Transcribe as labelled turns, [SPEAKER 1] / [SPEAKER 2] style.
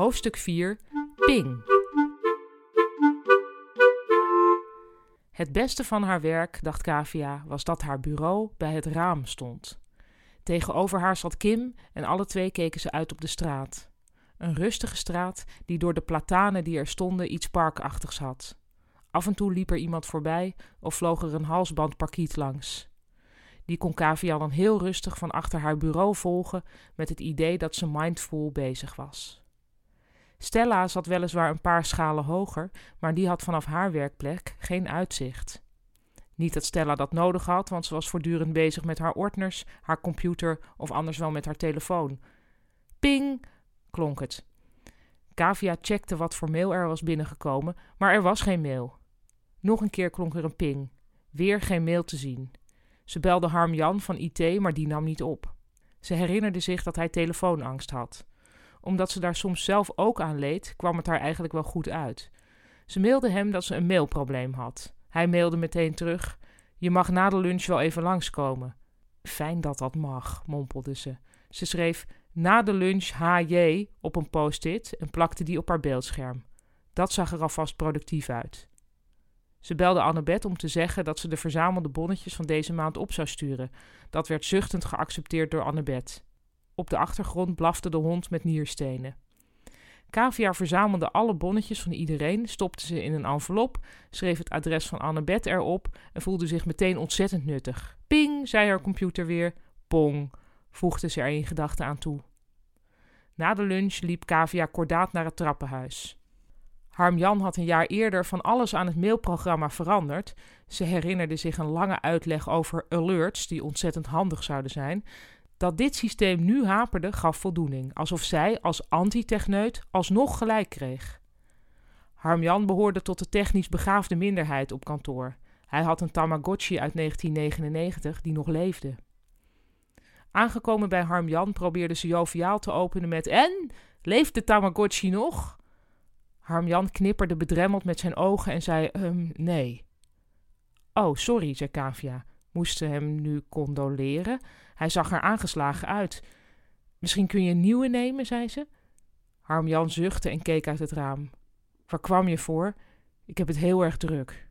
[SPEAKER 1] Hoofdstuk 4 Ping. Het beste van haar werk, dacht Kavia, was dat haar bureau bij het raam stond. Tegenover haar zat Kim en alle twee keken ze uit op de straat. Een rustige straat die door de platanen die er stonden iets parkachtigs had. Af en toe liep er iemand voorbij of vloog er een halsbandparkiet langs. Die kon Kavia dan heel rustig van achter haar bureau volgen met het idee dat ze mindful bezig was. Stella zat weliswaar een paar schalen hoger, maar die had vanaf haar werkplek geen uitzicht. Niet dat Stella dat nodig had, want ze was voortdurend bezig met haar ordners, haar computer of anders wel met haar telefoon. Ping! klonk het. Kavia checkte wat voor mail er was binnengekomen, maar er was geen mail. Nog een keer klonk er een ping. Weer geen mail te zien. Ze belde Harm Jan van IT, maar die nam niet op. Ze herinnerde zich dat hij telefoonangst had. Omdat ze daar soms zelf ook aan leed, kwam het haar eigenlijk wel goed uit. Ze mailde hem dat ze een mailprobleem had. Hij mailde meteen terug: Je mag na de lunch wel even langskomen. Fijn dat dat mag, mompelde ze. Ze schreef na de lunch HJ op een post-it en plakte die op haar beeldscherm. Dat zag er alvast productief uit. Ze belde Annabeth om te zeggen dat ze de verzamelde bonnetjes van deze maand op zou sturen. Dat werd zuchtend geaccepteerd door Annabeth. Op de achtergrond blafte de hond met nierstenen. Kavia verzamelde alle bonnetjes van iedereen, stopte ze in een envelop, schreef het adres van Annabeth erop en voelde zich meteen ontzettend nuttig. Ping, zei haar computer weer. Pong, voegde ze er in gedachten aan toe. Na de lunch liep Kavia kordaat naar het trappenhuis. Harm-Jan had een jaar eerder van alles aan het mailprogramma veranderd. Ze herinnerde zich een lange uitleg over alerts, die ontzettend handig zouden zijn. Dat dit systeem nu haperde, gaf voldoening, alsof zij als antitechneut alsnog gelijk kreeg. Harm-Jan behoorde tot de technisch begaafde minderheid op kantoor. Hij had een Tamagotchi uit 1999 die nog leefde. Aangekomen bij Harm-Jan probeerde ze joviaal te openen met: En? Leeft de Tamagotchi nog? Harmjan knipperde bedremmeld met zijn ogen en zei: um, Nee. Oh, sorry, zei Kavia. Moest ze hem nu condoleren? Hij zag er aangeslagen uit. Misschien kun je een nieuwe nemen, zei ze. Harmjan zuchtte en keek uit het raam. Waar kwam je voor? Ik heb het heel erg druk.